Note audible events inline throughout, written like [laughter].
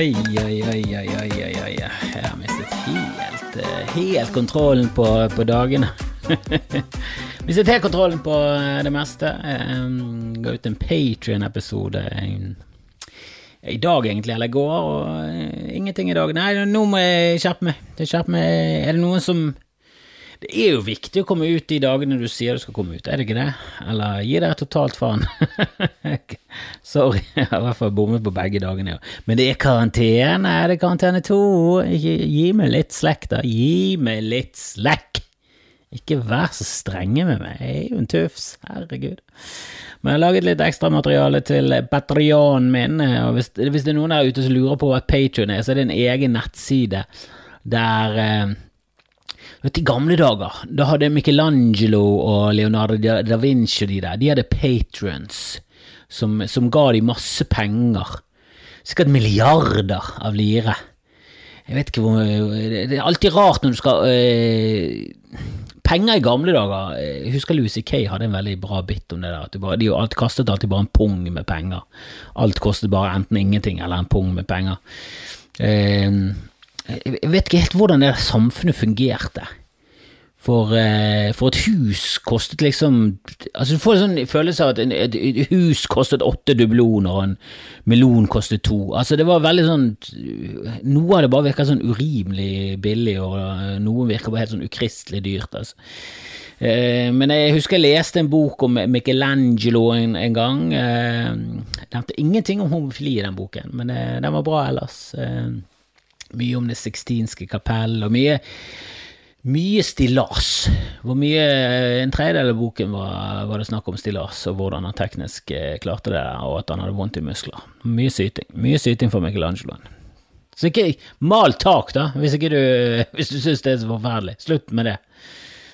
Oi, oi, oi, oi, oi, oi, oi. Jeg har mistet helt, eh, helt kontrollen på, på dagene. [laughs] mistet helt kontrollen på eh, det meste. Jeg ga ut en Patrion-episode i dag, egentlig, eller i går, og uh, ingenting i dag. Nei, nå må jeg. Skjerpe meg. Er det noen som det er jo viktig å komme ut de dagene du sier du skal komme ut, er det ikke det? Eller gi deg totalt faen. [laughs] Sorry, jeg har i hvert fall bommet på begge dagene. Men det er karantene, er det karantene to? Gi meg litt slekk, da. Gi meg litt slekk! Ikke vær så strenge med meg, jeg er jo en tufs, herregud. Men jeg har laget litt ekstramateriale til Patrianen min, og hvis, hvis, det er noen der ute som lurer på hva Patrion er, så er det en egen nettside der eh, Vet du, I gamle dager da hadde Michelangelo og Leonardo da Vinci og de der, de hadde patrons som, som ga de masse penger. Sikkert milliarder av lire. Jeg vet ikke hvor Det er alltid rart når du skal øh, Penger i gamle dager Jeg husker Lucy Kay hadde en veldig bra bit om det der. At bare, de alt, kastet alltid bare en pung med penger. Alt kostet bare enten ingenting eller en pung med penger. Uh, jeg vet ikke helt hvordan det samfunnet fungerte. For, uh, for, et hus kostet liksom Altså Du får en sånn følelse av at et, hus kostet åtte dubloner, og en melon kostet to. Altså Det var veldig sånn Noe av det bare virker sånn urimelig billig, og uh, noe virker bare helt sånn ukristelig dyrt. altså uh, Men jeg husker jeg leste en bok om Michelangelo en, en gang. Jeg nevnte ingenting om homofili i den boken, men den var bra ellers. Mye om Det sixtinske kapell, og mye, mye stillas. Hvor mye En tredjedel av boken var, var, det snakk om stillas, og hvordan han teknisk eh, klarte det, og at han hadde vondt i muskler. Mye syting. Mye syting for Michelangelo. Så ikke mal tak, da, hvis, du, [laughs] hvis du syns det er så forferdelig. Slutt med det.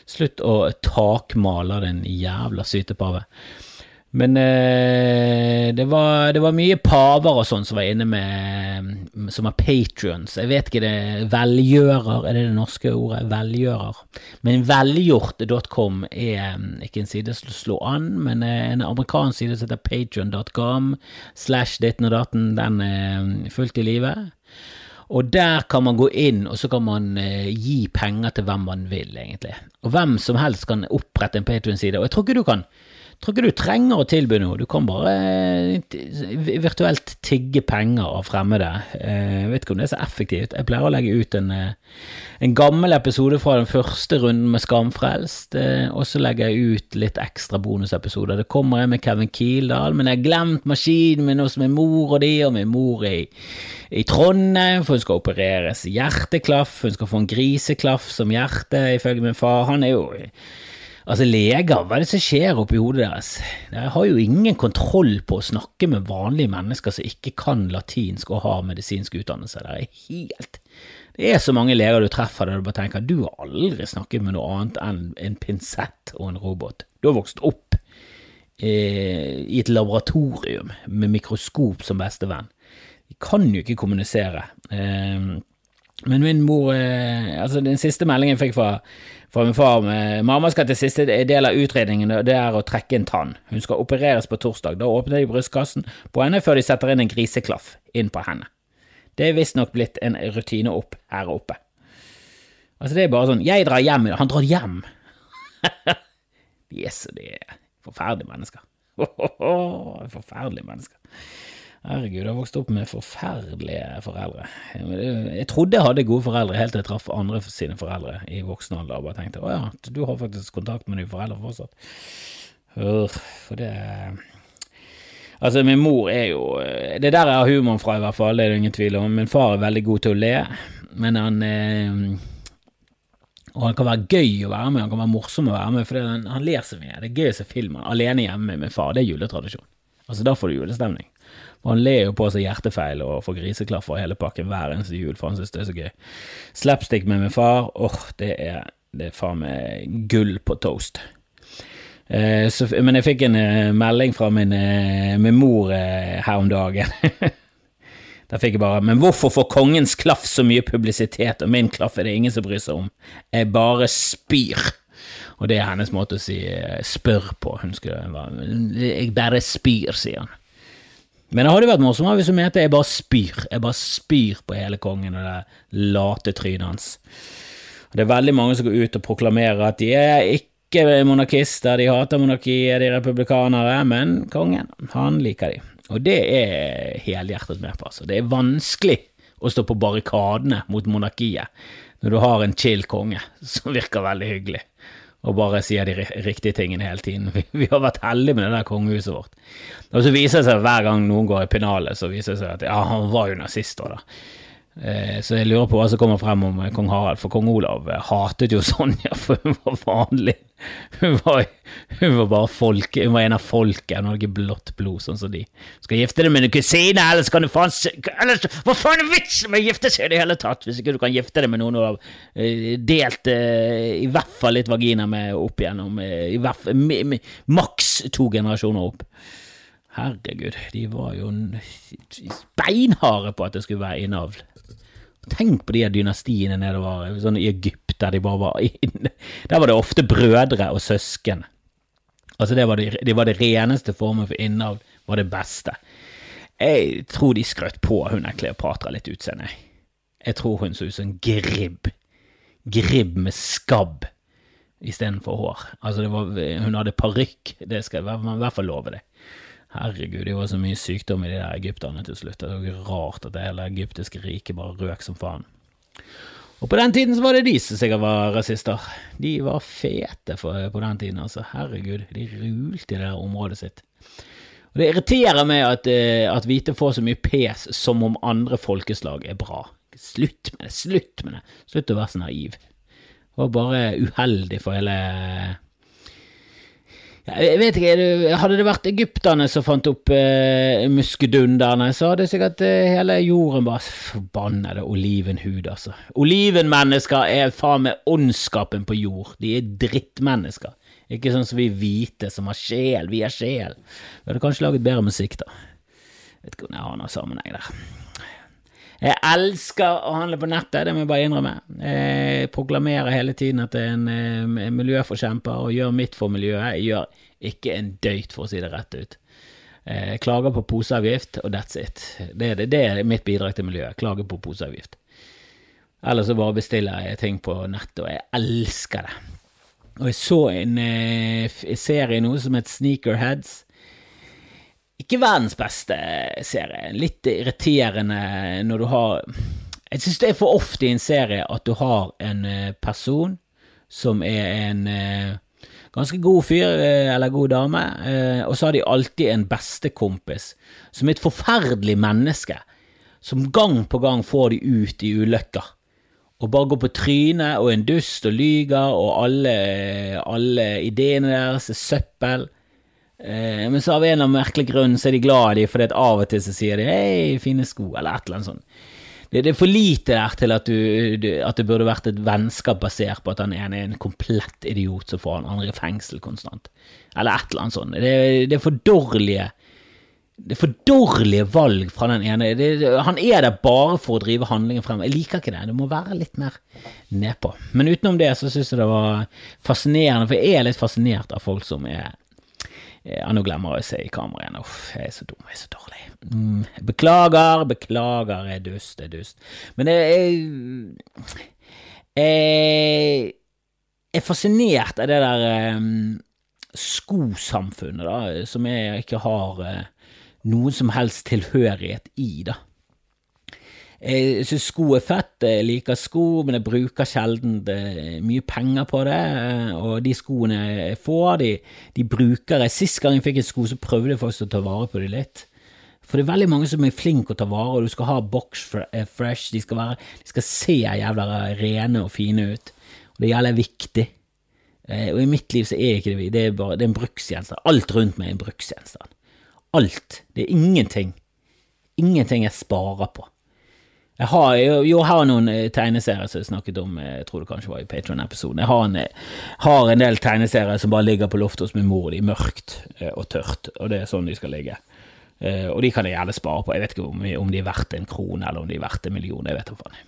Slutt å takmale den jævla sytepave. Men eh, det, var, det, var, mye paver og sånn som var inne med Som er patrions. Jeg vet ikke det Velgjører, er det det norske ordet? Velgjører. Men velgjort.com er mm, ikke en side som slår an, men en amerikansk side som heter patrion.com slash ditten og datten. Den er fullt i live. Og der kan man gå inn, og så kan man eh, gi penger til hvem man vil, egentlig. Og hvem som helst kan opprette en Patrion-side. Og jeg tror ikke du kan tror ikke du trenger å tilby noe, du kan bare eh, virtuelt tigge penger av fremmede. Eh, jeg vet ikke om det er så effektivt. Jeg pleier å legge ut en, eh, en gammel episode fra den første runden med Skamfrelst, og så legger jeg ut litt ekstra bonusepisoder. Det kommer jeg med Kevin Kildahl, men jeg har glemt maskinen min hos min mor og de, og min mor i, i Trondheim, for hun skal opereres hjerteklaff, hun skal få en griseklaff som hjerte, ifølge min far. Han er jo Altså, leger, hva er det som skjer oppi hodet deres? Jeg har jo ingen kontroll på å snakke med vanlige mennesker som ikke kan latinsk og har medisinsk utdannelse. Det er helt Det er så mange leger du treffer der du bare tenker du har aldri snakket med noe annet enn en pinsett og en robot. Du har vokst opp eh, i et laboratorium med mikroskop som bestevenn. De kan jo ikke kommunisere. Eh, men min mor eh, Altså, den siste meldingen jeg fikk fra fra min far med Mamma skal til siste del av utredningen, og det er å trekke en tann. Hun skal opereres på torsdag. Da åpner de brystkassen på henne før de setter inn en griseklaff inn på henne. Det er visstnok blitt en rutine opp her oppe. Altså, det er bare sånn Jeg drar hjem. Han drar hjem. [laughs] yes, det er forferdelige mennesker. [laughs] forferdelige mennesker. Herregud, jeg har vokst opp med forferdelige foreldre. Jeg trodde jeg hadde gode foreldre helt til jeg traff andre sine foreldre i voksen alder og bare tenkte å ja, du har faktisk kontakt med dine foreldre fortsatt. For det Altså, min mor er jo Det der jeg har humoren fra, i hvert fall, det er det ingen tvil om. Min far er veldig god til å le, men han eh, og han kan være gøy å være med, han kan være morsom å være med, for han, han ler så mye. Det er gøy å se film alene hjemme med min far, det er juletradisjon. Altså, da får du julestemning. Og han ler jo på seg hjertefeil og får griseklaffer og hele pakken hver eneste jul, for han synes det er så gøy. Slapstick med min far, åh, oh, det er, det er faen meg gull på toast. Eh, så, men jeg fikk en eh, melding fra min, eh, min mor eh, her om dagen. [laughs] Der fikk jeg bare Men hvorfor får kongens klaff så mye publisitet, og min klaff er det ingen som bryr seg om? Jeg bare spyr. Og det er hennes måte å si eh, spør på. Hun skulle, jeg bare spyr, sier han. Men det hadde vært morsomt hvis hun mente jeg bare spyr. Jeg bare spyr på hele kongen og det late trynet hans. Det er veldig mange som går ut og proklamerer at de er ikke monarkister, de hater monarkiet, de er republikanere, men kongen, han liker de. Og det er helhjertet med på, altså. Det er vanskelig å stå på barrikadene mot monarkiet når du har en chill konge som virker veldig hyggelig og bare sier de riktige tingene hele tiden. [laughs] Vi, vi har vært heldige med det der kongehuset vårt. Og så viser det seg hver gang noen går i pennalet, så viser det seg at ja, han var jo nazist òg, da. Eh, så jeg lurer på hva som kommer frem om eh, kong Harald, for kong Olav eh, hatet jo [laughs] Sonja, for hun var vanlig. Hun var, hun var bare folk, hun var en av folket, hun hadde ikke blått blod, sånn som de. Skal gifte deg med en kusine, ellers kan du faen ellers, Hva faen er vitsen med å gifte seg i det hele tatt, hvis ikke du kan gifte deg med noen du har delt i hvert fall litt vagina med opp igjennom, i hvert maks to generasjoner opp. Herregud, de var jo beinharde på at det skulle være innavl. Tenk på de dynastiene nedover sånn i Egypt, der de bare var inne. Der var det ofte brødre og søsken. Altså, det var det, det, var det reneste formen for innavl, var det beste. Jeg tror de skrøt på hun er Kleopatra litt utseende. Jeg tror hun så ut som en gribb. Gribb med skabb istedenfor hår. Altså, var, hun hadde parykk, det skal jeg i hvert fall love deg. Herregud, det var så mye sykdom i de der egypterne til slutt. Det er jo rart at det hele egyptiske riket bare røk som faen. Og på den tiden så var det de som sikkert var rasister. De var fete for, på den tiden, altså. Herregud, de rulte i det der området sitt. Og Det irriterer meg at, eh, at hvite får så mye pes som om andre folkeslag er bra. Slutt med det, slutt med det. Slutt å være så naiv. Det var bare uheldig for hele jeg vet ikke, Hadde det vært egypterne som fant opp eh, muskedunderne, så hadde sikkert eh, hele jorden bare Forbannede olivenhud, altså. Olivenmennesker er faen meg ondskapen på jord. De er drittmennesker. Ikke sånn som vi hvite som har sjel. Vi har sjel. Vi hadde kanskje laget bedre musikk, da. Vet ikke om jeg har noen sammenheng der. Jeg elsker å handle på nettet, det må jeg bare innrømme. Jeg proklamerer hele tiden at jeg er en, en eh, miljøforkjemper og gjør mitt for miljøet. Jeg gjør ikke en døyt, for å si det rett ut. Jeg klager på poseavgift, og that's it. Det, det, det er mitt bidrag til miljøet. Klage på poseavgift. Eller så bare bestiller jeg ting på nettet, og jeg elsker det. Og jeg så en eh, serie nå som het Sneakerheads ikke verdens beste serie. Litt irriterende når du har Jeg synes det er for ofte i en serie at du har en eh, person som er en eh, ganske god fyr eh, eller god dame, og så har de alltid en bestekompis som er et forferdelig menneske, som gang på gang får de ut i ulykker. Og bare går på trynet og en dust og lyger, og alle, alle ideene deres er søppel. Eh, men så av en eller annen merkelig grunn så er de glad i dem, fordi at av og til så sier de 'hei, fine sko', eller et eller annet sånt. Det, det er for lite der til at, du, du, at, det burde vært et vennskap basert på at han ene er en komplett idiot som får han andre i fengsel konstant, eller et eller annet sånt. Det, det er for dårlige det er for dårlige valg fra den ene. Det, han er der bare for å drive handlingen frem. Jeg liker ikke det. Det må være litt mer nedpå. Men utenom det så syns jeg det var fascinerende, for jeg er litt fascinert av folk som er ja, nå glemmer jeg å se i kamera igjen. Uff, jeg er så dum, jeg er så dårlig. Mm, beklager, beklager, jeg er dust, jeg er dust. Men jeg, jeg er fascinert av det der um, skosamfunnet, da, som jeg ikke har uh, noen som helst tilhørighet i, da. Jeg syns sko er fett, jeg liker sko, men jeg bruker sjelden eh, mye penger på det. Eh, og de skoene jeg får, de, de bruker jeg. Sist gang jeg fikk en sko, så prøvde jeg faktisk å ta vare på dem litt. For det er veldig mange som er flinke å ta vare, og du skal ha box eh, fresh, de skal, være, de skal se jævla rene og fine ut. Og det gjelder viktig. Og i mitt liv så er ikke det det er bare det er en bruksgjenstand. Alt rundt meg er en bruksgjenstand. Alt. Det er ingenting. Ingenting jeg sparer på. Jeg har, jo, jeg har noen eh, tegneserier som jeg snakket om, eh, jeg tror det kanskje var i Patron-episoden. Jeg har en, eh, har en, del tegneserier som bare ligger på loftet hos min mor, de er mørkt og tørt, og det er sånn de skal ligge. Og de kan jeg gjerne spare på. Jeg vet ikke om, om de er verdt en krone, eller om de er verdt en million, jeg vet ikke faen.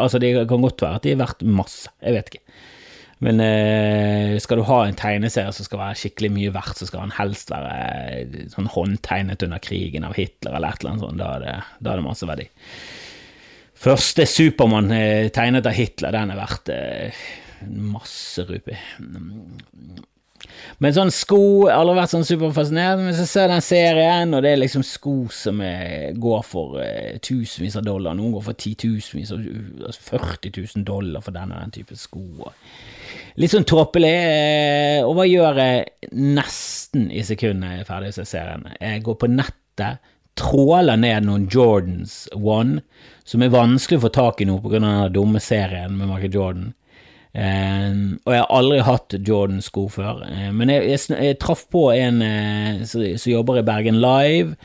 Altså, det kan godt være at de er verdt masse, jeg vet ikke. Men skal du ha en tegneserie som skal være skikkelig mye verdt, så skal den helst være sånn håndtegnet under krigen av Hitler eller et eller annet sånt. Da er det, da er det masse verdi. Første Supermann eh, tegnet av Hitler, den er verdt eh, masse rupi. Men sånn sko jeg har aldri vært sånn superfascinert. Men så ser jeg den serien, og det er liksom sko som går for uh, tusenvis av dollar. Noen går for titusenvis, altså 40 000 dollar for denne den type sko. Litt sånn tåpelig. Og hva gjør jeg nesten i sekundet jeg er ferdig med serien? Jeg går på nettet, tråler ned noen Jordans One, som er vanskelig å få tak i nå pga. den dumme serien med Michael Jordan. Uh, og jeg har aldri hatt Jordan-sko før, uh, men jeg, jeg, jeg, traff på en uh, som jobber i Bergen Live,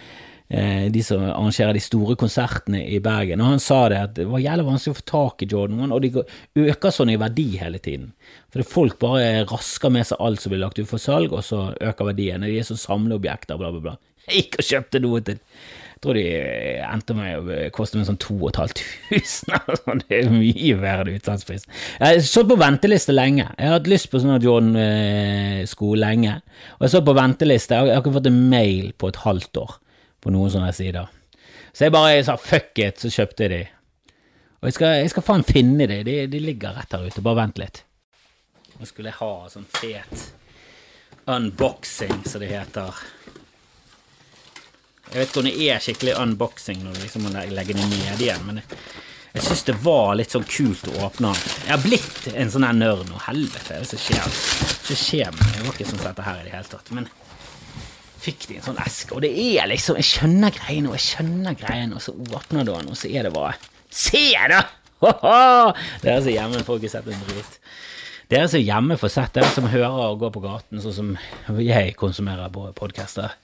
de som arrangerer de store konsertene i Bergen, og han sa det at det var jævlig vanskelig å få tak i Jordan, og de øker sånn i verdi hele tiden. For folk bare rasker med seg alt som blir lagt ut for salg, og så øker verdien. De er sånn samleobjekter, bla, bla, bla. Jeg [laughs] gikk og kjøpte noe til jeg tror de endte med å koste meg sånn 2500. [laughs] Sånn. Det er mye verre enn utsalgspris. Jeg har stått på venteliste lenge. Jeg har hatt lyst på sånne Jordan-sko lenge. Og jeg så på venteliste. Jeg har ikke fått en mail på et halvt år på noen sånne sider. Så jeg bare sa fuck it, så kjøpte jeg de. Og jeg skal, jeg skal faen finne de. de. De ligger rett her ute. Bare vent litt. Nå skulle jeg ha sånn fet unboxing, som det heter. Jeg vet ikke om det er skikkelig unboxing når du liksom må legge det ned igjen, men jeg, jeg syns det var litt sånn kult å åpne den. Jeg har blitt en sånn her nerd nå. Helvete, som skjer. Det skjer med meg. Jeg var ikke sånn dette her i det hele tatt. Men fikk de en sånn eske, og det er liksom Jeg skjønner greiene, og jeg skjønner greiene, og så åpner du den, og så er det bare Se, da! Dere som hjemme får ikke sett en drit. Dere som hjemme får sett, dere som hører og går på gaten, sånn som jeg konsumerer podkaster.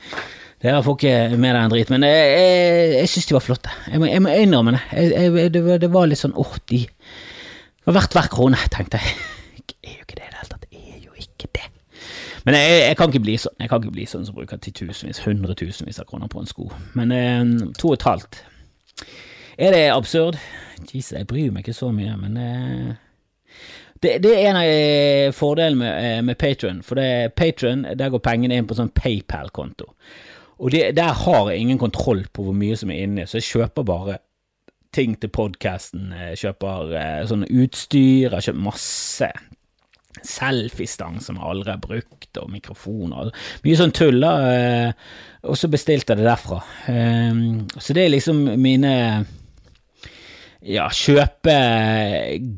Dere får ikke med deg en drit, men jeg, jeg, jeg syns de var flotte. Jeg må, jeg må innrømme det. Jeg, det, det, var litt sånn åh, de var verdt hver krone, tenkte jeg. Det er jo ikke det i det hele tatt. Det er jo ikke det. Men jeg, kan ikke bli sånn Jeg kan ikke bli sånn som bruker titusenvis, hundretusenvis av kroner på en sko. Men eh, to og et halvt Er det absurd? Jesus, jeg bryr meg ikke så mye, men eh, det, det, er en av eh, fordelene med, eh, med Patron. For det Patron, der går pengene inn på sånn PayPal-konto. Og det, der har jeg ingen kontroll på hvor mye som er inni, så jeg kjøper bare ting til podkasten. Kjøper eh, sånn utstyr, jeg kjøpt masse selfiestang som jeg aldri har brukt, og mikrofoner. Mye sånn tull, da. Eh, og så bestilte jeg det derfra. Eh, så det er liksom mine ja, kjøpe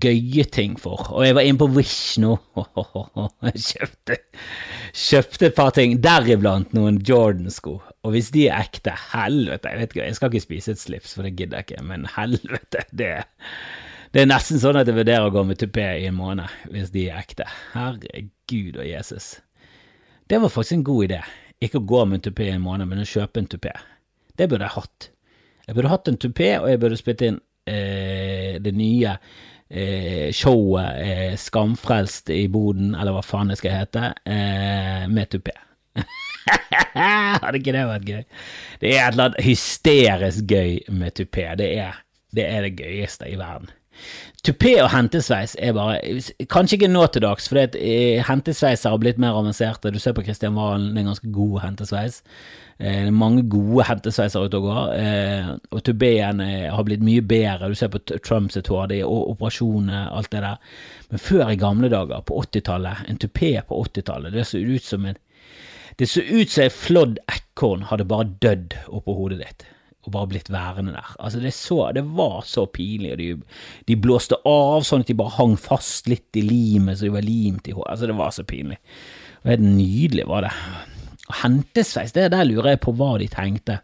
gøye ting for. Og jeg var inne på Wish nå. [laughs] Jeg kjøpte, kjøpte et par ting, deriblant noen Jordan-sko. Og hvis de er ekte, helvete, jeg vet ikke, jeg skal ikke spise et slips, for det gidder jeg ikke, men helvete, det, det er nesten sånn at jeg vurderer å gå med tupé i en måned, hvis de er ekte. Herregud og Jesus. Det var faktisk en god idé. Ikke å gå med en tupé i en måned, men å kjøpe en tupé. Det burde jeg hatt. Jeg burde hatt en tupé, og jeg burde spilt inn eh, det nye eh, showet eh, Skamfrelst i boden, eller hva faen det skal hete, eh, med tupé. [laughs] Hadde ikke det vært gøy? Det er et eller annet hysterisk gøy med tupé. Det er, det er det gøyeste i verden. Tupé og hentesveis er bare Kanskje ikke nå til dags, for eh, hentesveiser har blitt mer avanserte. Du ser på Kristian Valen, det er en ganske god hentesveis. Eh, mange gode hentesveiser ute og går, eh, og tubeen har blitt mye bedre. Du ser på Trumps hår, det er operasjoner, alt det der. Men før i gamle dager, på 80-tallet, en tupé på 80-tallet, det så ut som en Det så ut som et flådd ekorn hadde bare dødd oppå hodet ditt og bare blitt værende der. Altså, det, så, det var så pinlig, og de, de, blåste av sånn at de bare hang fast litt i limet, så de var limt i håret. Altså, det var så pinlig. Og helt nydelig var det. Hentesveis, det der lurer jeg på hva de tenkte.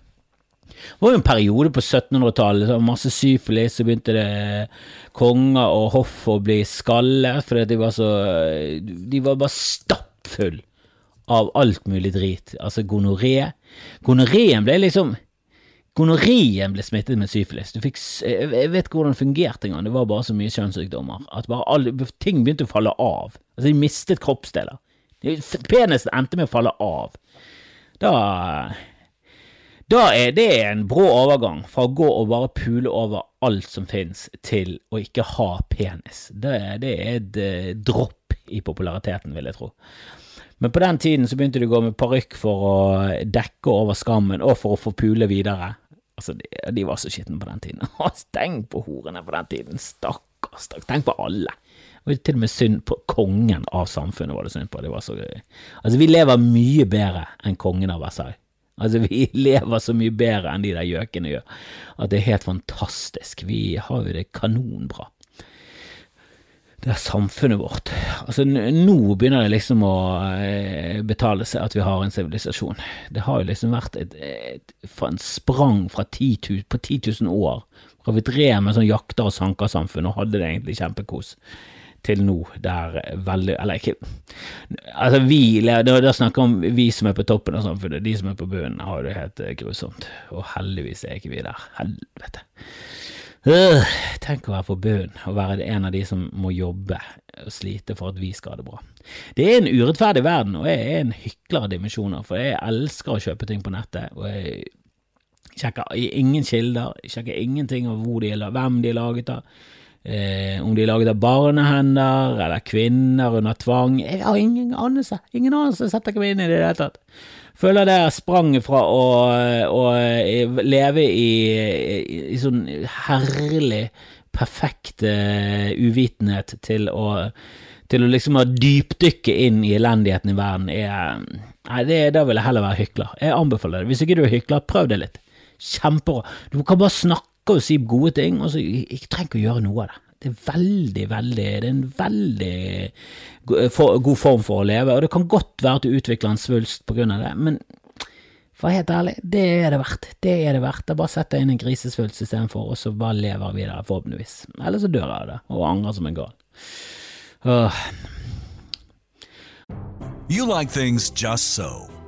Det var jo en periode på 1700-tallet, masse syfilis, så begynte det konger og hoff å bli skallet, fordi de var så De var bare stappfull av alt mulig drit. Altså gonoré. Gonoréen ble liksom Gonoreen ble smittet med syfilis. Du fikk, jeg vet ikke hvordan det fungerte engang, det var bare så mye kjønnssykdommer. At alle, ting begynte å falle av. Altså, de mistet kroppsdeler. Penisen endte med å falle av. Da Da er det en brå overgang fra å gå og bare pule over alt som finnes, til å ikke ha penis. Det, det er et uh, dropp i populariteten, vil jeg tro. Men på den tiden så begynte de å gå med parykk for å dekke over skammen, og for å få pule videre. Altså, de, de var så skitne på den tiden. [laughs] Tenk på horene på den tiden, stakkars, stakkars. Tenk på alle. Og til og med synd på kongen av samfunnet var det synd på. Det var så gøy. Altså, vi lever mye bedre enn kongen av Versailles. Altså, vi [laughs] lever så mye bedre enn de der gjøkene gjør, at det er helt fantastisk. Vi har jo det kanonbra det er samfunnet vårt. Altså, nå begynner det liksom å eh, betale seg at vi har en sivilisasjon. Det har jo liksom vært et, et, et sprang fra 10 000, på 10 000 år, fra vi drev med sånn jakter- og sankersamfunn og hadde det egentlig kjempekos, til nå der veldig Eller ikke Altså, vi Da snakker om vi som er på toppen av samfunnet. De som er på bunnen, har det helt grusomt. Og heldigvis er ikke vi der. Helvete. Øh, tenk å være bunnen og være en av de som må jobbe og slite for at vi skal ha det bra. Det er en urettferdig verden, og jeg er en hykler av dimensjoner, for jeg elsker å kjøpe ting på nettet, og jeg sjekker ingen kilder, sjekker ingenting av hvor de er, hvem de er laget av, eh, om de er laget av barnehender eller kvinner under tvang. Jeg har ingen anelse, ingen anelse, setter ikke meg inn i det i det hele tatt føler det spranget fra å, å, leve i, i, i, sånn herlig, perfekt uh, uvitenhet til å, til å liksom dypdykke inn i elendigheten i verden, er Nei, det, da vil jeg heller være hykler. Jeg anbefaler det. Hvis ikke du er hykler, prøv det litt. Kjempebra. Du kan bare snakke og si gode ting, og så jeg trenger ikke å gjøre noe av det. Det er veldig, veldig Det er en veldig god form for å leve, og det kan godt være at du utvikler en svulst på grunn av det, men for å være helt ærlig, det er det verdt. Det er det verdt. Bare setter jeg inn en grisesvulst istedenfor, og så bare lever videre, forhåpentligvis. Eller så dør jeg av det, og angrer som en gal. Uh. You like things just so.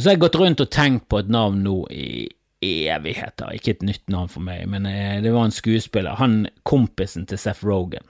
Og så har jeg gått rundt og tenkt på et navn nå i evigheter. Ikke et nytt navn for meg, men eh, det var en skuespiller. Han kompisen til Seth Rogan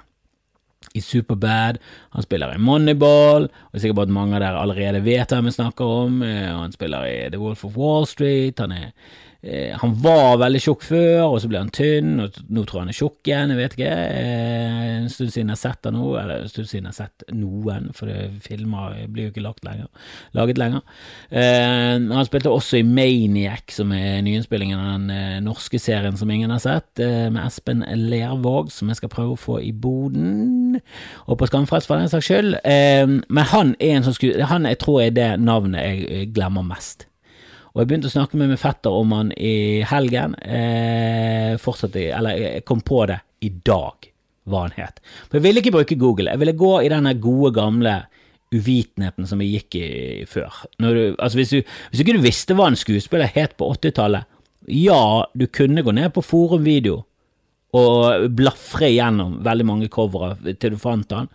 i Superbad. Han spiller i Moneyball, og sikkert bare at mange av dere allerede vet hvem vi snakker om. Eh, han spiller i The Wolf of Wall Street. Han er Eh, han var veldig tjukk før, og så ble han tynn, og nå tror jeg han er tjukk igjen, jeg vet ikke. Eh, en stund siden jeg har sett han nå, eller en stund siden jeg har sett noen, for filmer blir jo ikke lagt lenger, laget lenger. Eh, han spilte også i Maniac, som er nyinnspillingen av den eh, norske serien som ingen har sett, med Espen Lervåg, som jeg skal prøve å få i boden, og på Skamfrelst for den saks skyld. Men han er en sånn skulle han jeg tror er det navnet jeg glemmer mest. Og jeg begynte å snakke med min fetter om han i helgen. Eh, fortsatte, eller jeg kom på det i dag, hva han het. For jeg ville ikke bruke Google. Jeg ville gå i denne gode, gamle uvitenheten som jeg gikk i før. Du, altså hvis, du, hvis ikke du visste hva en skuespiller het på 80-tallet, ja, du kunne gå ned på forumvideo og blafre igjennom veldig mange covere til du fant han.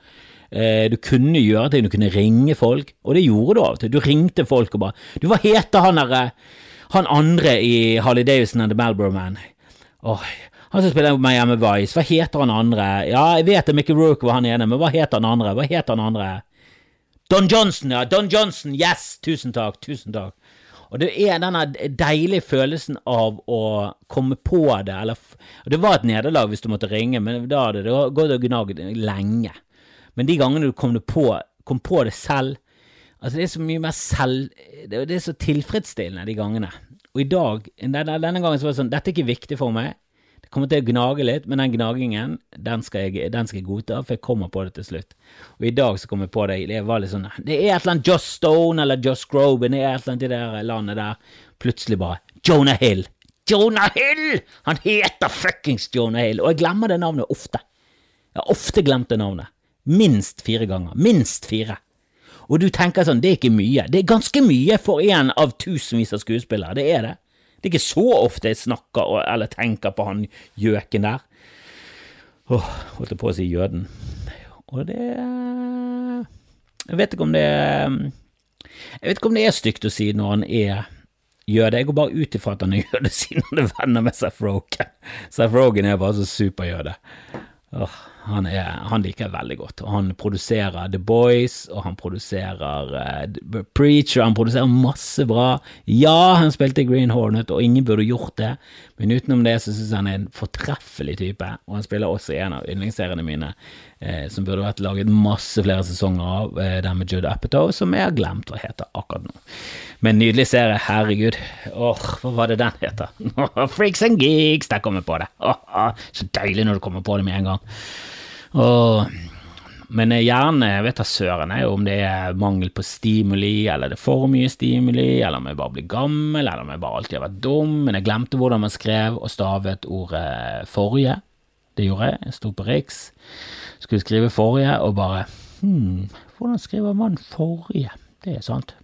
Eh, du kunne gjøre ting, du kunne ringe folk, og det gjorde du av og til. Du ringte folk og bare Du, hva heter han derre Han andre i Harley Davidson and The Malboro Man? Åh, han som spiller hjemme Vice, hva heter han andre? Ja, jeg vet det, Mickey Rourke var han ene, men hva heter han andre? Hva heter han andre? Don Johnson, ja. Don Johnson, yes! Tusen takk, tusen takk. Og det er denne deilige følelsen av å komme på det, eller Det var et nederlag hvis du måtte ringe, men da hadde det gått og gnagd lenge. Men de gangene du kom på, kom på det selv Altså, det er så mye mer selv... Det, er så tilfredsstillende, de gangene. Og i dag, denne, denne gangen, så var det sånn Dette er ikke viktig for meg. Det kommer til å gnage litt, men den gnagingen, den skal jeg, den skal jeg godta, for jeg kommer på det til slutt. Og i dag så kom jeg på det, det var litt sånn Det er et eller annet Joss Stone eller Joss Groban, det er et eller annet i det landet der. Plutselig bare Jonah Hill! Jonah Hill! Han heter fuckings Jonah Hill! Og jeg glemmer det navnet ofte. Jeg har ofte glemt det navnet. Minst fire ganger. Minst fire. Og du tenker sånn, det er ikke mye. Det er ganske mye for en av tusenvis av skuespillere, det er det. Det er ikke så ofte jeg snakker eller tenker på han gjøken der. Åh, holdt jeg på å si jøden. Og det Jeg vet ikke om det Jeg vet ikke om det er stygt å si når han er jøde, jeg går bare ut ifra at han er jøde [laughs] siden han er venner med Seth Rogan. Seth Rogan er bare så superjøde. Åh, han, er, han liker jeg veldig godt. Og han produserer The Boys, og han produserer uh, Preacher, han produserer masse bra. Ja, han spilte Green Hornet, og ingen burde gjort det, men utenom det så syns jeg han er en fortreffelig type, og han spiller også i en av yndlingsseriene mine, eh, som burde vært laget masse flere sesonger av, eh, den med Judd Apatow, som jeg har glemt hva heter akkurat nå. Men nydelig serie, herregud. Åh, hva var det den heter? [laughs] Freaks and Geeks, der kom jeg på det. Åh, [laughs] så deilig når du kommer på det med en gang. Åh. men gjerne vet da søren jeg om det er mangel på stimuli, eller det er for mye stimuli, eller om jeg bare blir gammel, eller om jeg bare alltid har vært dum, men jeg glemte hvordan man skrev og stavet ordet forrige. Det gjorde jeg, jeg sto på Riks, skulle skrive forrige, og bare hm, hvordan skriver man forrige? Det er sant.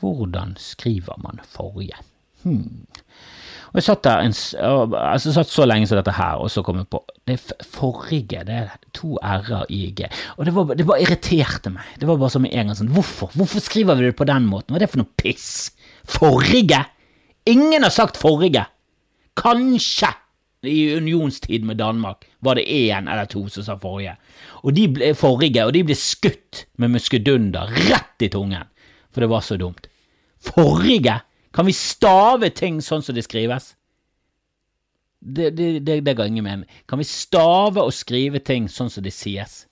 Hvordan skriver man forrige? Hm. Og jeg satt der en, altså satt så lenge som dette her, og så kom jeg på Det er forrige, det er to r-er i g. Og det, var, det bare irriterte meg. Det var bare som en gang sånn Hvorfor? Hvorfor skriver vi det på den måten? Hva er det for noe piss? Forrige? Ingen har sagt forrige. Kanskje i unionstid med Danmark var det én eller to som sa forrige. Og de ble forrige, og de ble skutt med muskedunder rett i tungen, for det var så dumt. Forrige? Kan vi stave ting sånn som det skrives? Det, det, det, det ga ingen mening. Kan vi stave og skrive ting sånn som det sies?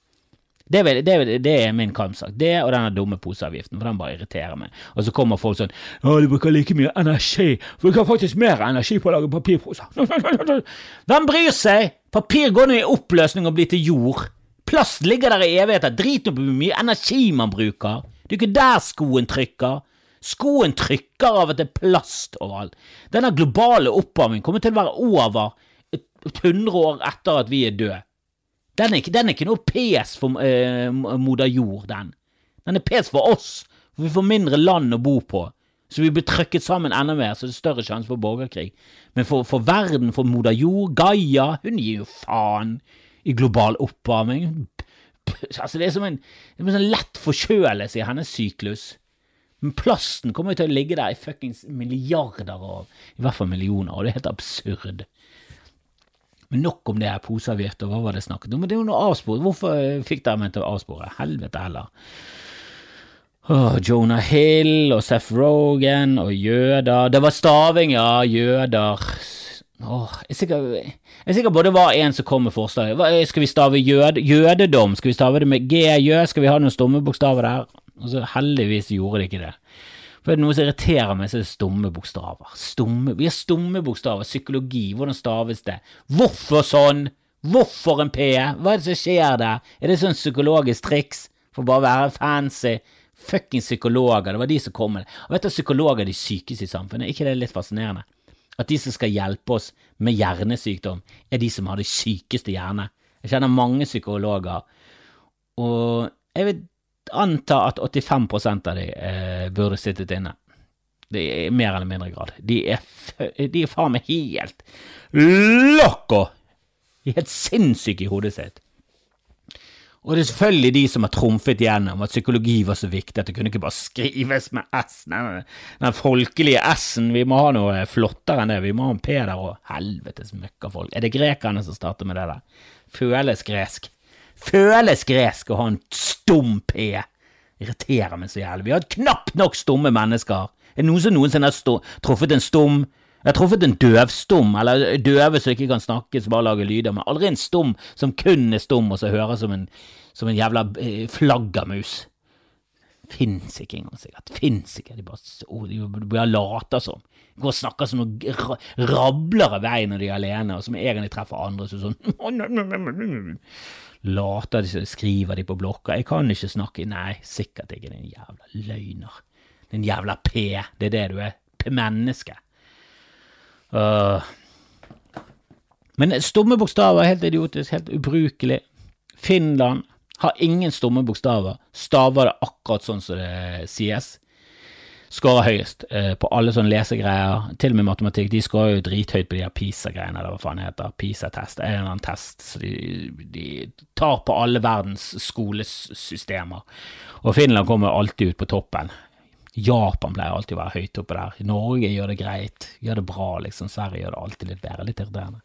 Det, det, det, er min kampsak. Det og denne dumme poseavgiften, for den bare irriterer meg. Og så kommer folk sånn 'Å, du bruker like mye energi. Bruker faktisk mer energi på å lage papirposer. [laughs] Hvem bryr seg? Papir går nå i oppløsning og blir til jord. Plast ligger der i evigheter. Drit nå på hvor mye energi man bruker. Det er ikke der skoen trykker. Skoen trykker av at det er plast overalt. Denne globale oppvarmingen kommer til å være over et hundre år etter at vi er døde. Den er, den er ikke noe pes for eh, moder jord, den. Den er pes for oss, for vi får mindre land å bo på. Så vi blir trykket sammen enda mer, så det er større sjanse for borgerkrig. Men for, for verden, for moder jord, Gaia, hun gir jo faen i global oppvarming. Altså, det er som en, det er en sånn lett forkjølelse i hennes syklus. Men plasten kommer jo til å ligge der i fuckings milliarder av, i hvert fall millioner, og det er helt absurd. Men nok om det her poseavgift, og hva var det snakket om? Det er jo noe avspor. Hvorfor fikk dere meg til å avspore? Helvete heller. Oh, Jonah Hill og Seth Rogan og jøder. Det var staving, ja. Jøder. Oh, jeg, er sikker, jeg er på det var en som kom med forslaget. Skal vi stave jød, jødedom? Skal vi stave det med g-jø? Skal vi ha noen stumme bokstaver der? Og så heldigvis gjorde de ikke det. For er det noe som irriterer meg, så er det stumme bokstaver. Stumme, vi har stumme bokstaver. Psykologi, hvordan staves det? Hvorfor sånn? Hvorfor en P? Hva er det som skjer der? Er det sånn psykologisk triks for bare å være fancy? Fuckings psykologer, det var de som kom med det. Og vet du, psykologer er de sykeste i samfunnet, er ikke det er litt fascinerende? At de som skal hjelpe oss med hjernesykdom, er de som har det sykeste hjerne. Jeg kjenner mange psykologer, og jeg vet anta at 85% av de eh, burde sittet inne. Det er mer eller mindre grad. De er, de er faen meg helt loco! De er helt sinnssyke i hodet sitt. Og det er selvfølgelig de som har trumfet gjennom at psykologi var så viktig at det kunne ikke bare skrives med S. Den, den folkelige S-en, vi må ha noe flottere enn det, vi må ha en P der og helvetes møkkafolk. Er det grekerne som starter med det der? Føles gresk føles gresk å ha en stum P. Irriterer meg så jævlig. Vi har knapt nok stumme mennesker. Er det noen som noensinne har truffet en stum Jeg har truffet en døvstum, eller døve som ikke kan snakke, som bare lager lyder, men aldri en stum som kun er stum, og som hører som en, som en jævla eh, flaggermus. Fins ikke engang, sikkert. Fins ikke. De bare, oh, de bare later som. De går og snakker som noen rabler av vei når de er alene, og som egentlig treffer andre. Så sånn Later de skriver de på blokka. Jeg kan ikke snakke Nei, sikkert ikke, din jævla løgner. Din jævla P. Det er det du er. P-menneske. Uh. Men stumme bokstaver er helt idiotisk, helt ubrukelig. Finland har ingen stumme bokstaver. Staver det akkurat sånn som det sies. Skårer høyest eh, på alle sånne lesegreier, til og med matematikk. De skårer jo drithøyt på de her PISA-greiene, eller hva faen det heter. PISA-test. En eller annen test så de, de tar på alle verdens skolesystemer. Og Finland kommer alltid ut på toppen. Japan pleier alltid å være høyt oppe der. Norge gjør det greit, gjør det bra, liksom. Sverige gjør det alltid litt bedre. Litt irriterende.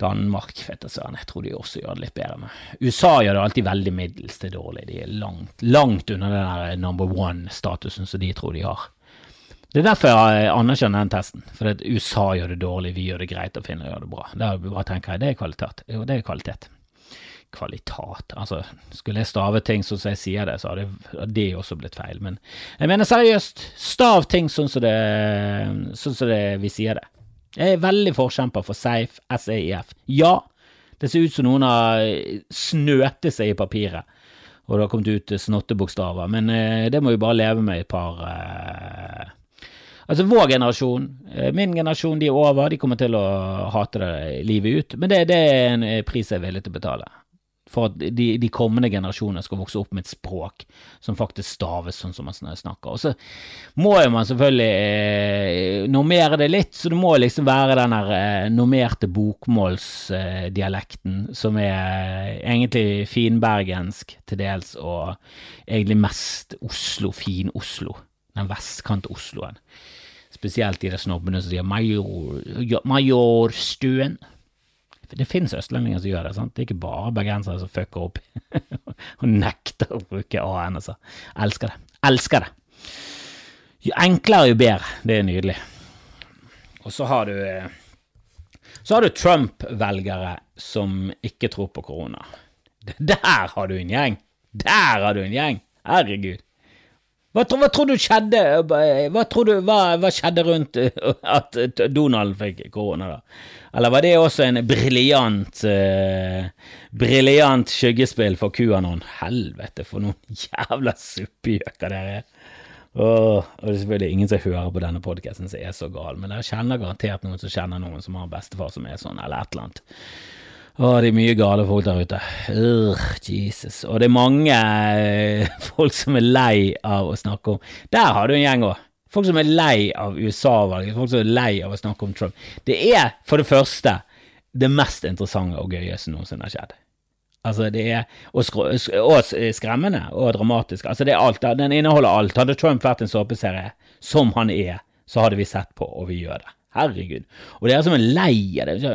Danmark, vet jeg søren, jeg tror de også gjør det litt bedre med. USA gjør det alltid veldig middels til dårlig. De er langt, langt under den der number one-statusen som de tror de har. Det er derfor jeg anerkjenner den testen. For USA gjør det dårlig, vi gjør det greit, og Finland gjør det bra. Der bare tenker jeg, det er kvalitet. Jo, det er kvalitet. Kvalitat Altså, skulle jeg stave ting sånn som jeg sier det, så hadde det også blitt feil. Men jeg mener seriøst, stav ting sånn som det, sånn som det vi sier det. Jeg er veldig forkjemper for Safe, SAIF. Ja, det ser ut som noen har snøtet seg i papiret, og det har kommet ut snottebokstaver, men eh, det må vi bare leve med et par eh, Altså, vår generasjon, eh, min generasjon, de er over, de kommer til å hate det livet ut, men det, det er en pris jeg er villig til å betale for at de, de, kommende generasjoner skal vokse opp med et språk som faktisk staves sånn som man snakker. Og så må jo man selvfølgelig eh, normere det litt, så det må liksom være den der eh, normerte bokmålsdialekten eh, som er egentlig finbergensk til dels, og egentlig mest Oslo, fin-Oslo. Den vestkant-Osloen. Spesielt de der snobbene som sier major, Majorstuen. Det finnes østlendinger som gjør det. sant? Det er ikke bare bergensere som fucker opp [laughs] og nekter å bruke AN. altså. Elsker det. Elsker det. Jo enklere, jo bedre. Det er nydelig. Og så har du eh, så har du Trump-velgere som ikke tror på korona. Der har du en gjeng! Der har du en gjeng! Herregud. Hva, hva, tror du skjedde Hva tror du hva, skjedde rundt at Donald fikk korona, da? Eller var det også en briljant eh, Briljant skyggespill for QAnon? Helvete, for noen [laughs] jævla suppegjøker dere er. Oh, og det er selvfølgelig ingen som hører på denne podkasten som er så gal, men dere kjenner garantert noen som kjenner noen som har bestefar som er sånn, eller et eller annet. Å, det er mye gale folk der ute. Urgh, Jesus. Og det er mange eh, [laughs] folk som er lei av å snakke om Der har du en gjeng òg. Folk som er lei av USA-valget, folk som er lei av å snakke om Trump. Det er for det første det mest interessante og gøye som noensinne har skjedd. Altså, det er og skremmende og dramatisk. Altså, det er alt. Den inneholder alt. Hadde Trump vært en såpeserie som han er, så hadde vi sett på, og vi gjør det. Herregud. Og dere som er lei av det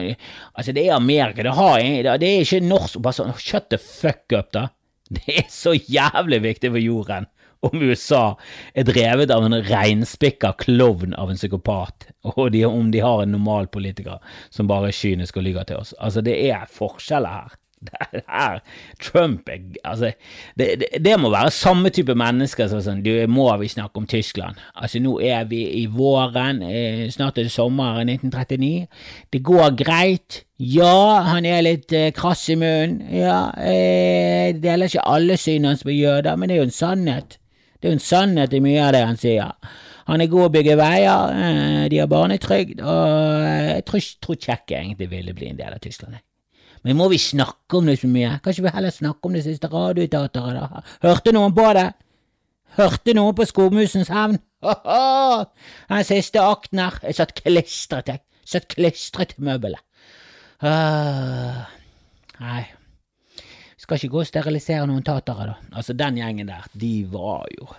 Altså, det er Amerika. Det, har, det er ikke norsk Bare sånn Shut the fuck up, da. [laughs] Det er så jævlig viktig for jorden om USA er drevet av en reinspikka klovn av en psykopat, [laughs] og de, om de har en normal politiker som bare er kynisk og lyver til oss. Altså, det er forskjeller her. [laughs] Det her, Trump er Altså, det, det, det, må være samme type mennesker som sånn Du, må vi snakke om Tyskland? Altså, nå er vi i våren, eh, snart er det sommeren 1939. Det går greit. Ja, han er litt eh, krass i munnen. Ja, eh, deler ikke alle synene hans på jøder, men det er jo en sannhet. Det er jo en sannhet i mye av det han sier. Han er god å bygge veier, eh, de har barnetrygd, og eh, jeg tror, tror Tsjekkia egentlig ville bli en del av Tyskland. Men må vi snakke om det så mye? Kanskje vi heller snakke om det siste radioteateret, da? Hørte noen på det? Hørte noen på Skogmusens hevn? Den siste akten her. Jeg satt klistret, jeg. Satt klistret til møbelet. Uh, nei, skal ikke gå og sterilisere noen tatere, da. Altså, den gjengen der, de var jo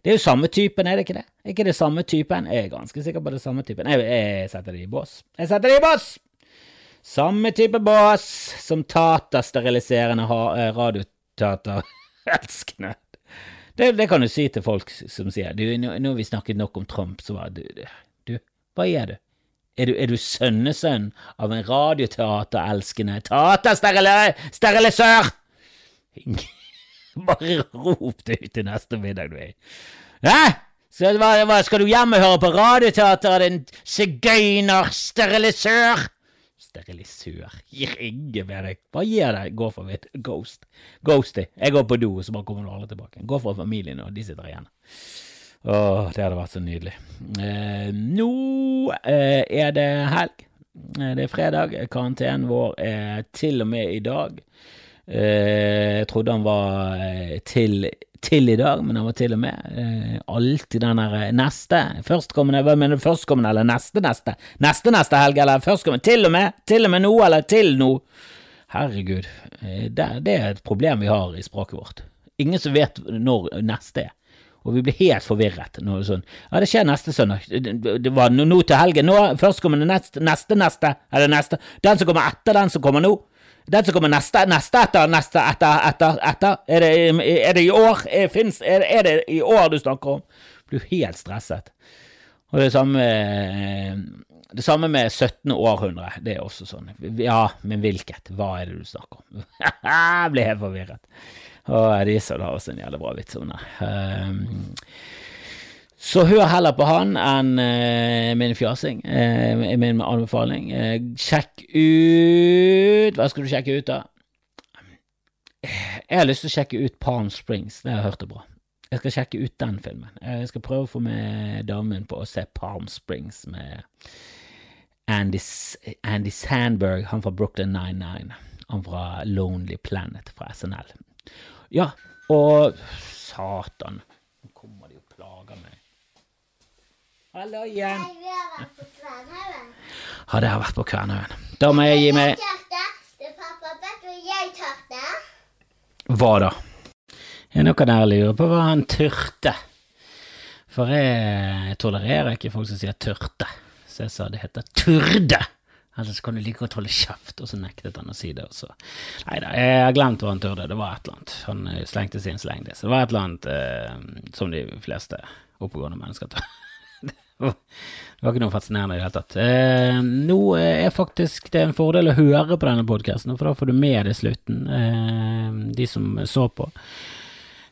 Det er jo samme typen, er det ikke det? Er ikke det samme typen? Jeg er ganske sikker på det samme typen. Jeg, jeg setter det i bås. Jeg setter det i bås! Samme type bås som Tata-steriliserende eh, radioteaterelskende. [laughs] Det, det kan du si til folk som sier du, nå, har vi snakket nok om Trump, så var du, du, hva er du? Er du, du sønnesønn av en radioteaterelskende Tata-sterilisør? [laughs] Bare rop det ut til neste middag du. Hæ? Så hva, hva, skal du hjem og høre på radioteater, din sigøyner-sterilisør? Sterilisør. Gir ingen mening. Hva gir det? Gå for mitt Ghost. Ghosty. Jeg går på do, så bare kommer du aldri tilbake. Gå for familien, og de sitter igjen. Åh, det hadde vært så nydelig. Eh, nå eh, er det helg. Eh, det er fredag. Karantenen vår er til og med i dag. Eh, jeg trodde han var eh, til til i dag, men han var til og med eh, alltid den der eh, neste, førstkommende, hva mener du, førstkommende eller neste neste, neste neste helg, eller førstkommende, til og med, til og med nå, eller til nå. Herregud, eh, det, det er et problem vi har i språket vårt. Ingen som vet når neste er. Og vi blir helt forvirret når det sånn Ja, det skjer neste søndag. Det, var nå til helgen. Nå, førstkommende neste, neste, neste, eller neste. Den som kommer etter den som kommer nå. Den som kommer neste, neste etter, neste etter, etter, etter. Er det, er det i år? Er, finnes, er, er, det i år du snakker om? Blir helt stresset. Og det samme det samme med 17. århundre. Det er også sånn. Ja, men hvilket? Hva er det du snakker om? [laughs] Jeg blir helt forvirret. Og Diesel har også en jævlig bra vits om det. Um, så hør heller på han enn uh, min fjasing, uh, min anbefaling. Uh, sjekk ut Hva skal du sjekke ut, da? Jeg har lyst til å sjekke ut Palm Springs, det har jeg hørt det bra. Jeg skal sjekke ut den filmen. Jeg skal prøve å få med damen på å se Palm Springs med Andy, Andy Sandberg, han fra Brooklyn 99. Han fra Lonely Planet fra SNL. Ja, og Satan, nå kommer de og plager meg. Hallo igjen. Hadde jeg vært på Kvernhaugen. Da må jeg gi meg Hva da? Er noen dere lurer på hva han tørte? For jeg tolererer ikke folk som sier tørte, så jeg sa det heter turde. Ellers kan du like godt holde kjeft, og så nektet han å si det. også. Nei da, jeg har glemt hva han turde, det var et eller annet. Han slengte sin slengde. Så det var et eller annet eh, som de fleste oppegående mennesker tar. Det var ikke noe fascinerende i det hele tatt. Eh, nå er faktisk det en fordel å høre på denne podkasten, for da får du med deg slutten, eh, de som så på.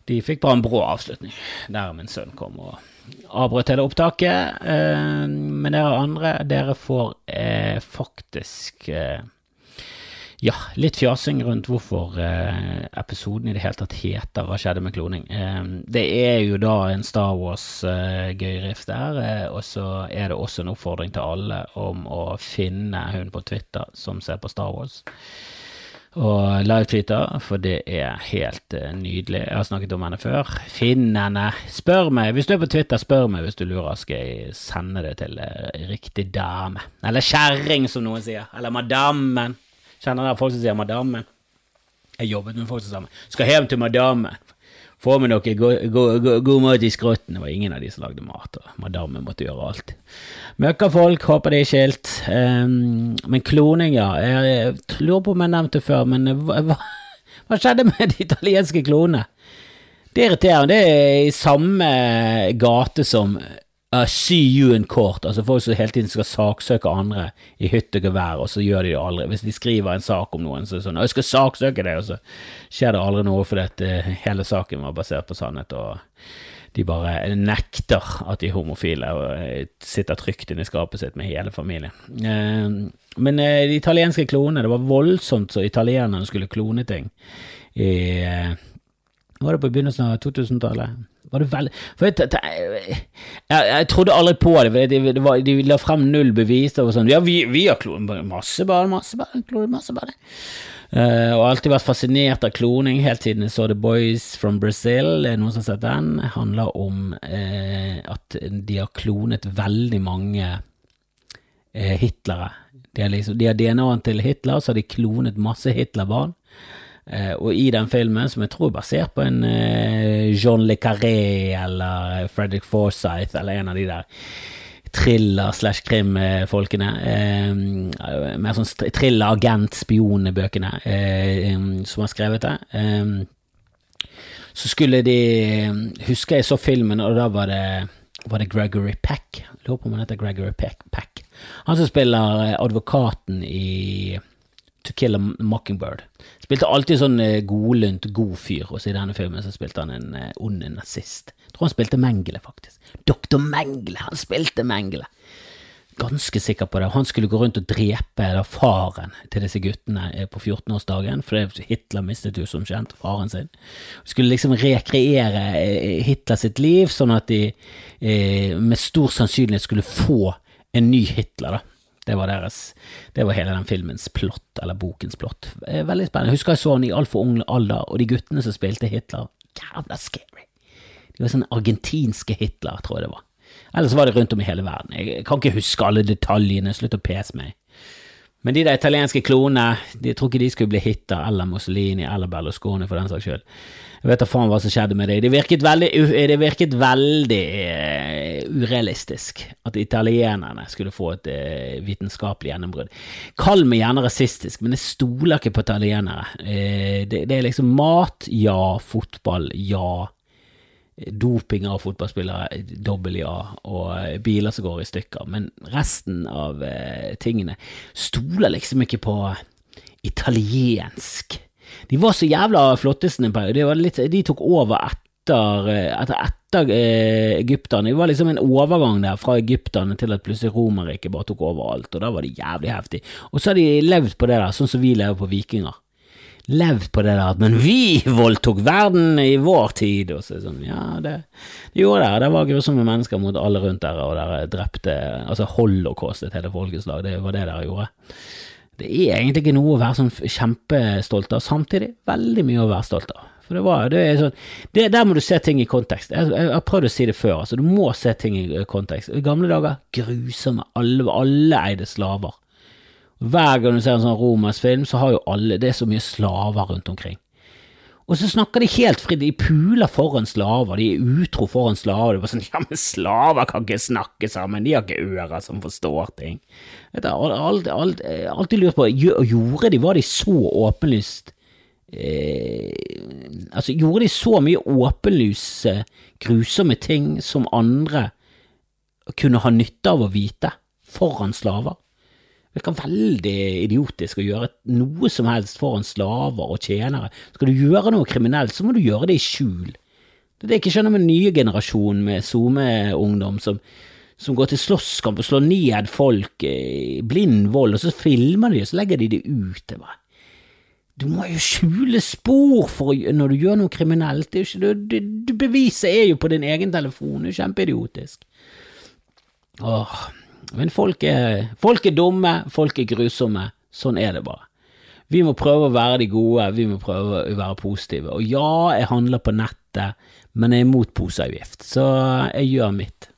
De fikk bare en brå avslutning, der min sønn kom og avbrøt hele opptaket. Eh, men dere andre, dere får eh, faktisk eh, ja, litt fjasing rundt hvorfor eh, episoden i det hele tatt heter Hva skjedde med kloning. Eh, det er jo da en Star Wars-gøyrift der, eh, og så er det også en oppfordring til alle om å finne hun på Twitter som ser på Star Wars og live-tweeter, for det er helt uh, nydelig. Jeg har snakket om henne før. Finn henne. Spør meg. Hvis du er på Twitter, spør meg hvis du lurer. Skal jeg sende det til uh, riktig dame. Eller kjerring, som noen sier. Eller madammen. Kjenner dere folk som sier 'madame'? Jeg jobbet med folk som sa skal hjem til madame'. Få med noe god, mat i skrotten. Det var ingen av de som lagde mat, og madammen måtte gjøre alt. Møkkafolk, håper det er skilt. Um, men kloning, ja. Jeg, jeg lurer på om jeg nevnte det før, men hva, hva skjedde med de italienske klonene? Det irriterer meg. Det er i samme gate som uh, in court, altså folk som hele tiden skal saksøke andre i hytt og gevær, og så gjør de det aldri. Hvis de skriver en sak om noen, så er det sånn 'Jeg skal saksøke deg', og så skjer det aldri noe fordi at uh, hele saken var basert på sannhet, og de bare nekter at de er homofile og uh, sitter trygt inne i skapet sitt med hele familien. Uh, men de italienske klonene, det var voldsomt så italienerne skulle klone ting i Var det på begynnelsen av 2000-tallet? Var det veldig For jeg, jeg, jeg, trodde aldri på det. For de, var, de, la frem null bevis. Og sånn, ja, vi, vi har klonet masse barn, masse barn, klonet masse barn. Uh, og alltid vært fascinert av kloning helt siden jeg så The Boys from Brazil. Det er noen som har sett den. Det handler om uh, at de har klonet veldig mange uh, Hitlere. De har, liksom, har DNA-en til Hitler, så har de klonet masse Hitler-barn. Uh, og i den filmen, som jeg tror er basert på en uh, John Le Carré eller Fredrik Forsyth eller en av de der thriller slash krim-folkene, Eh, mer sånn thriller, agent, spionbøkene som har skrevet det. så skulle de Husker jeg så filmen, og da var det, var det Gregory Peck. Lurer på om han heter Gregory Peck. Peck. Han som spiller advokaten i To Kill a Mockingbird. Spilte alltid sånn eh, godlynt, god fyr, og så i denne filmen så spilte han en eh, ond nazist. Jeg tror han spilte Mengele, faktisk. Doktor Mengele! Han spilte Mengele! Ganske sikker på det. Han skulle gå rundt og drepe da, faren til disse guttene eh, på 14-årsdagen, for Hitler mistet jo som kjent faren sin. Skulle liksom rekreere Hitler sitt liv, sånn at de med stor sannsynlighet skulle få en ny Hitler, da Det var deres Det var hele den filmens plott, eller bokens plott. Eh, Veldig spennende. Jeg husker jeg så den i altfor ung alder, og de guttene som spilte Hitler, jævla scary. De var sånn argentinske Hitler, tror jeg det var. Ellers var det rundt om i hele verden. Jeg kan ikke huske alle detaljene, slutt å pese meg. Men de der italienske klonene, de tror ikke de skulle bli Hitta eller Mussolini eller Berlusconi for den saks skyld. Jeg vet da faen hva som skjedde med dem. Det virket veldig, det virket veldig uh, urealistisk at italienerne skulle få et uh, vitenskapelig gjennombrudd. Kall meg gjerne rasistisk, men jeg stoler ikke på italienere. Uh, det, det er liksom mat, ja. Fotball, ja. Doping av fotballspillere, dobbel ja, og eh, biler som går i stykker. Men resten av eh, tingene stoler liksom ikke på italiensk. De var så jævla flottesen en periode. De, tok over etter, eh, etter, etter eh, egypterne. Det var liksom en overgang der fra egypterne til at plutselig Romerriket bare tok over alt, og da var de jævlig heftig. Og så har de levd på det der, sånn som vi lever på vikinger levd på det der at men vi [laughs] voldtok verden i vår tid, og så sånn, ja, det, det gjorde det, det var grusomme mennesker mot alle rundt der, og dere drepte, altså holocaustet hele folkeslag, det var det dere gjorde. Det er egentlig ikke noe å være sånn kjempestolt av, samtidig veldig mye å være stolt av. For det var, det er sånn, det, der må du se ting i kontekst. Jeg, jeg, jeg har prøvd å si det før, altså du må se ting i kontekst. I gamle dager, grusomme, alle, alle eide slaver. Hver gang du ser en sånn romersk film, så har jo alle Det er så mye slaver rundt omkring. Og så snakker de helt fritt, de puler foran slaver, de er utro foran slaver. Det er bare sånn, ja, men slaver kan ikke snakke sammen, de har ikke ører som forstår ting. Vet du, alltid, alltid, alltid lurt på, gjorde de, var de så åpenlyst eh, Altså, gjorde de så mye åpenlyse, grusomme ting som andre kunne ha nytte av å vite, foran slaver? Virker veldig idiotisk å gjøre noe som helst foran slaver og tjenere. Skal du gjøre noe kriminelt, så må du gjøre det i skjul. Det er det jeg ikke skjønner med den nye generasjonen med SoMe-ungdom som, som går til slåsskamp og slår ned folk i blind vold, og så filmer de og så legger de det ut. Bare. Du må jo skjule spor å, når du gjør noe kriminelt. Det ikke, du, du, beviset er jo på din egen telefon. Det er jo kjempeidiotisk. Åh, men folk er, folk er dumme, folk er grusomme. Sånn er det bare. Vi må prøve å være de gode, vi må prøve å være positive. Og ja, jeg handler på nettet, men jeg er imot poseavgift, så jeg gjør mitt.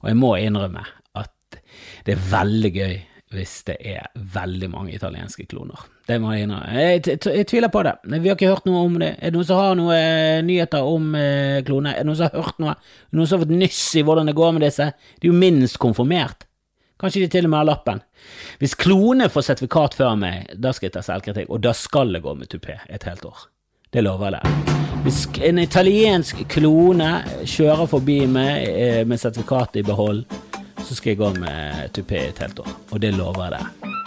Og jeg må innrømme at det er veldig gøy hvis det er veldig mange italienske kloner. Det må jeg innrømme. Jeg, jeg tviler på det. Vi har ikke hørt noe om det. Er det noen som har noen eh, nyheter om eh, kloner? Er det noen som har hørt noe? Noen som har fått nyss i hvordan det går med disse? De er jo minst konfirmert. Kanskje de til og med har lappen. Hvis klone får sertifikat før meg, da skal jeg ta selvkritikk, og da skal det gå med tupé et helt år. Det lover jeg. Hvis en italiensk klone kjører forbi meg eh, med sertifikatet i behold, så skal jeg gå med tupé et helt år, og det lover jeg deg.